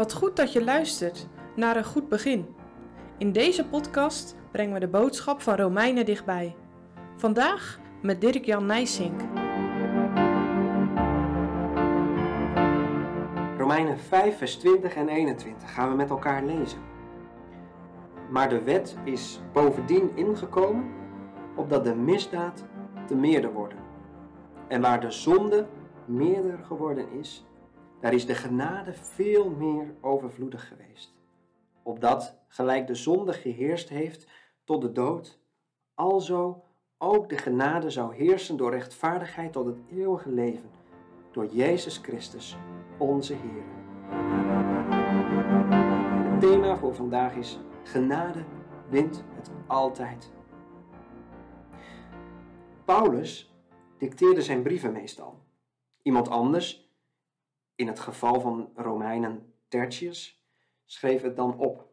Wat goed dat je luistert naar een goed begin. In deze podcast brengen we de boodschap van Romeinen dichtbij. Vandaag met Dirk-Jan Nijsink. Romeinen 5, vers 20 en 21 gaan we met elkaar lezen. Maar de wet is bovendien ingekomen opdat de misdaad te meerder worden. En waar de zonde meerder geworden is, daar is de genade veel meer overvloedig geweest. Opdat, gelijk de zonde geheerst heeft tot de dood, alzo ook de genade zou heersen door rechtvaardigheid tot het eeuwige leven, door Jezus Christus, onze Heer. Het thema voor vandaag is genade wint het altijd. Paulus dicteerde zijn brieven meestal. Iemand anders in het geval van Romeinen Tertius schreef het dan op.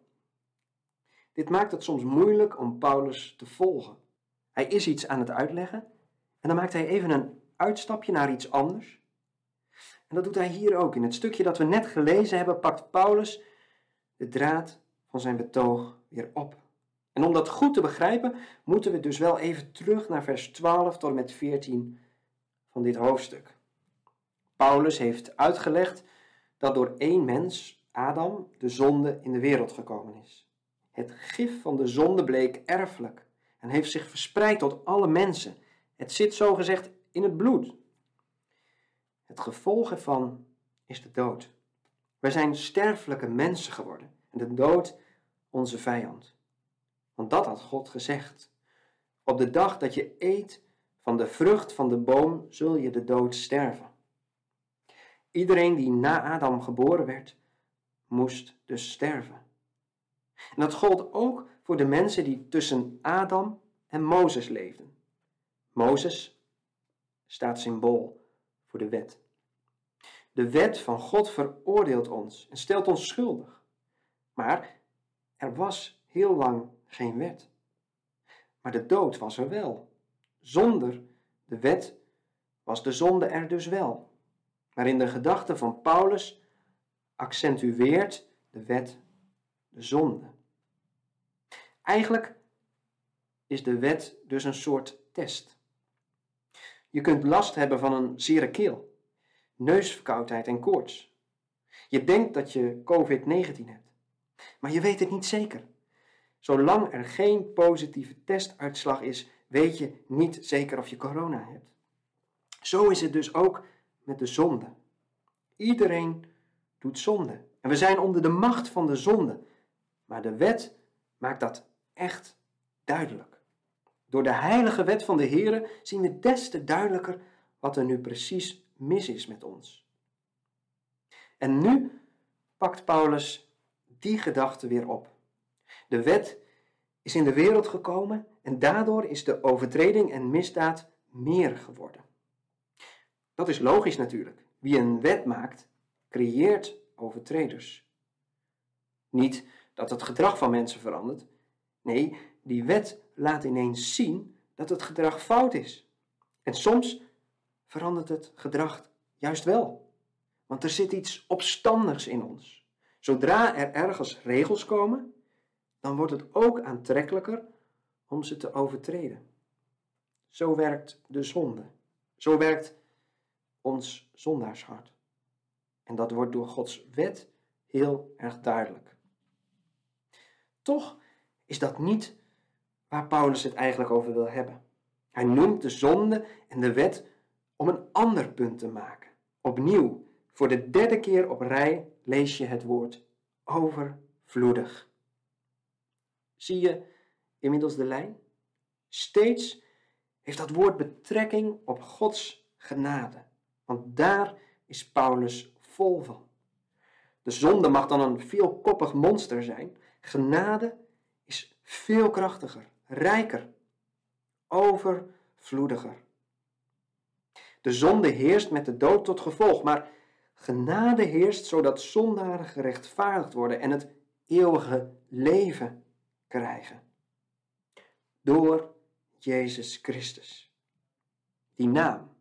Dit maakt het soms moeilijk om Paulus te volgen. Hij is iets aan het uitleggen en dan maakt hij even een uitstapje naar iets anders. En dat doet hij hier ook. In het stukje dat we net gelezen hebben, pakt Paulus de draad van zijn betoog weer op. En om dat goed te begrijpen, moeten we dus wel even terug naar vers 12 tot en met 14 van dit hoofdstuk. Paulus heeft uitgelegd dat door één mens, Adam, de zonde in de wereld gekomen is. Het gif van de zonde bleek erfelijk en heeft zich verspreid tot alle mensen. Het zit zogezegd in het bloed. Het gevolg ervan is de dood. Wij zijn sterfelijke mensen geworden en de dood onze vijand. Want dat had God gezegd. Op de dag dat je eet van de vrucht van de boom, zul je de dood sterven. Iedereen die na Adam geboren werd, moest dus sterven. En dat gold ook voor de mensen die tussen Adam en Mozes leefden. Mozes staat symbool voor de wet. De wet van God veroordeelt ons en stelt ons schuldig. Maar er was heel lang geen wet. Maar de dood was er wel. Zonder de wet was de zonde er dus wel. Maar in de gedachte van Paulus accentueert de wet de zonde. Eigenlijk is de wet dus een soort test. Je kunt last hebben van een zere keel, neusverkoudheid en koorts. Je denkt dat je COVID-19 hebt, maar je weet het niet zeker. Zolang er geen positieve testuitslag is, weet je niet zeker of je corona hebt. Zo is het dus ook met de zonde. Iedereen doet zonde. En we zijn onder de macht van de zonde. Maar de wet maakt dat echt duidelijk. Door de heilige wet van de Here zien we des te duidelijker wat er nu precies mis is met ons. En nu pakt Paulus die gedachte weer op. De wet is in de wereld gekomen en daardoor is de overtreding en misdaad meer geworden. Dat is logisch natuurlijk. Wie een wet maakt, creëert overtreders. Niet dat het gedrag van mensen verandert. Nee, die wet laat ineens zien dat het gedrag fout is. En soms verandert het gedrag juist wel. Want er zit iets opstandigs in ons. Zodra er ergens regels komen, dan wordt het ook aantrekkelijker om ze te overtreden. Zo werkt de zonde. Zo werkt ons zondaarshart. En dat wordt door Gods wet heel erg duidelijk. Toch is dat niet waar Paulus het eigenlijk over wil hebben. Hij noemt de zonde en de wet om een ander punt te maken. Opnieuw, voor de derde keer op rij lees je het woord overvloedig. Zie je inmiddels de lijn? Steeds heeft dat woord betrekking op Gods genade. Want daar is Paulus vol van. De zonde mag dan een veelkoppig monster zijn. Genade is veel krachtiger, rijker, overvloediger. De zonde heerst met de dood tot gevolg, maar genade heerst zodat zondaren gerechtvaardigd worden en het eeuwige leven krijgen. Door Jezus Christus. Die naam,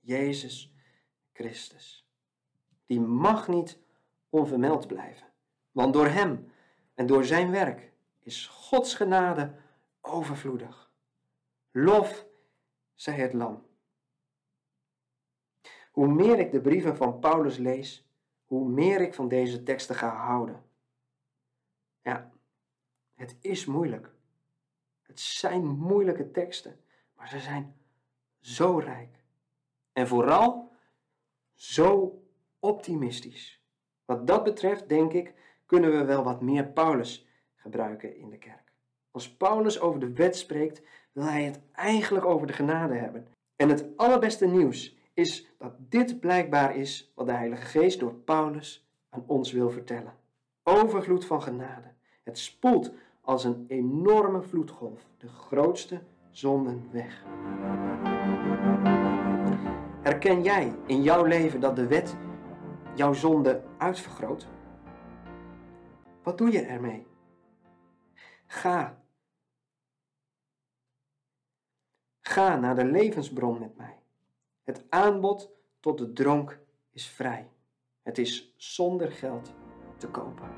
Jezus Christus. Die mag niet onvermeld blijven. Want door Hem en door Zijn werk is Gods genade overvloedig. Lof zij het Lam. Hoe meer ik de brieven van Paulus lees, hoe meer ik van deze teksten ga houden. Ja, het is moeilijk. Het zijn moeilijke teksten, maar ze zijn zo rijk. En vooral zo optimistisch. Wat dat betreft, denk ik, kunnen we wel wat meer Paulus gebruiken in de kerk. Als Paulus over de wet spreekt, wil hij het eigenlijk over de genade hebben. En het allerbeste nieuws is dat dit blijkbaar is wat de Heilige Geest door Paulus aan ons wil vertellen. Overvloed van genade. Het spoelt als een enorme vloedgolf de grootste zonden weg. Herken jij in jouw leven dat de wet jouw zonde uitvergroot? Wat doe je ermee? Ga. Ga naar de levensbron met mij. Het aanbod tot de dronk is vrij. Het is zonder geld te kopen.